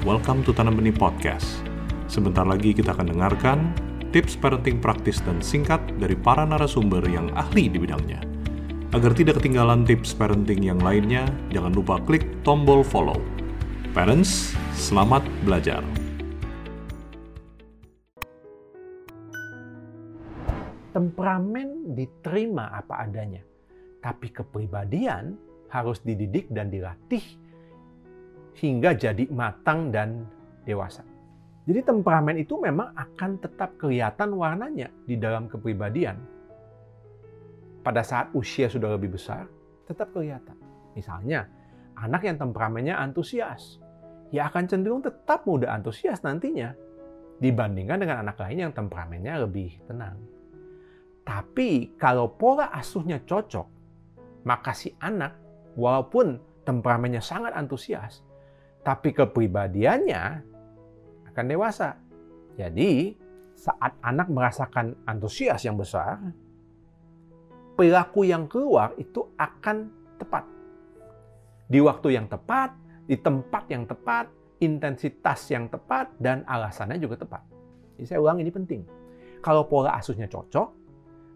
welcome to Tanam Benih Podcast. Sebentar lagi kita akan dengarkan tips parenting praktis dan singkat dari para narasumber yang ahli di bidangnya. Agar tidak ketinggalan tips parenting yang lainnya, jangan lupa klik tombol follow. Parents, selamat belajar. Temperamen diterima apa adanya, tapi kepribadian harus dididik dan dilatih hingga jadi matang dan dewasa. Jadi temperamen itu memang akan tetap kelihatan warnanya di dalam kepribadian. Pada saat usia sudah lebih besar, tetap kelihatan. Misalnya, anak yang temperamennya antusias, ya akan cenderung tetap mudah antusias nantinya dibandingkan dengan anak lain yang temperamennya lebih tenang. Tapi kalau pola asuhnya cocok, maka si anak walaupun temperamennya sangat antusias, tapi kepribadiannya akan dewasa. Jadi, saat anak merasakan antusias yang besar, perilaku yang keluar itu akan tepat. Di waktu yang tepat, di tempat yang tepat, intensitas yang tepat, dan alasannya juga tepat. Jadi saya ulang ini penting. Kalau pola asuhnya cocok,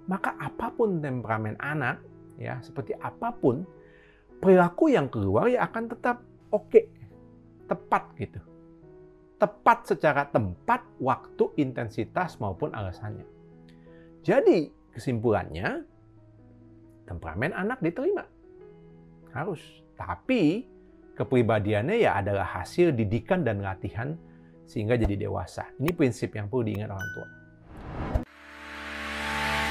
maka apa pun temperamen anak, ya seperti apa pun, perilaku yang keluar ya akan tetap oke, okay, tepat gitu. Tepat secara tempat, waktu, intensitas maupun alasannya. Jadi kesimpulannya, temperamen anak diterima. Harus. Tapi kepribadiannya ya adalah hasil didikan dan latihan sehingga jadi dewasa. Ini prinsip yang perlu diingat orang tua.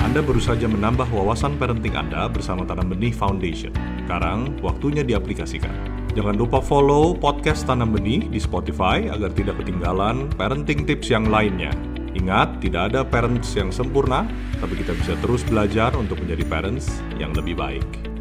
Anda baru saja menambah wawasan parenting Anda bersama Tanam Benih Foundation. Sekarang, waktunya diaplikasikan. Jangan lupa follow podcast Tanam Benih di Spotify agar tidak ketinggalan parenting tips yang lainnya. Ingat, tidak ada parents yang sempurna, tapi kita bisa terus belajar untuk menjadi parents yang lebih baik.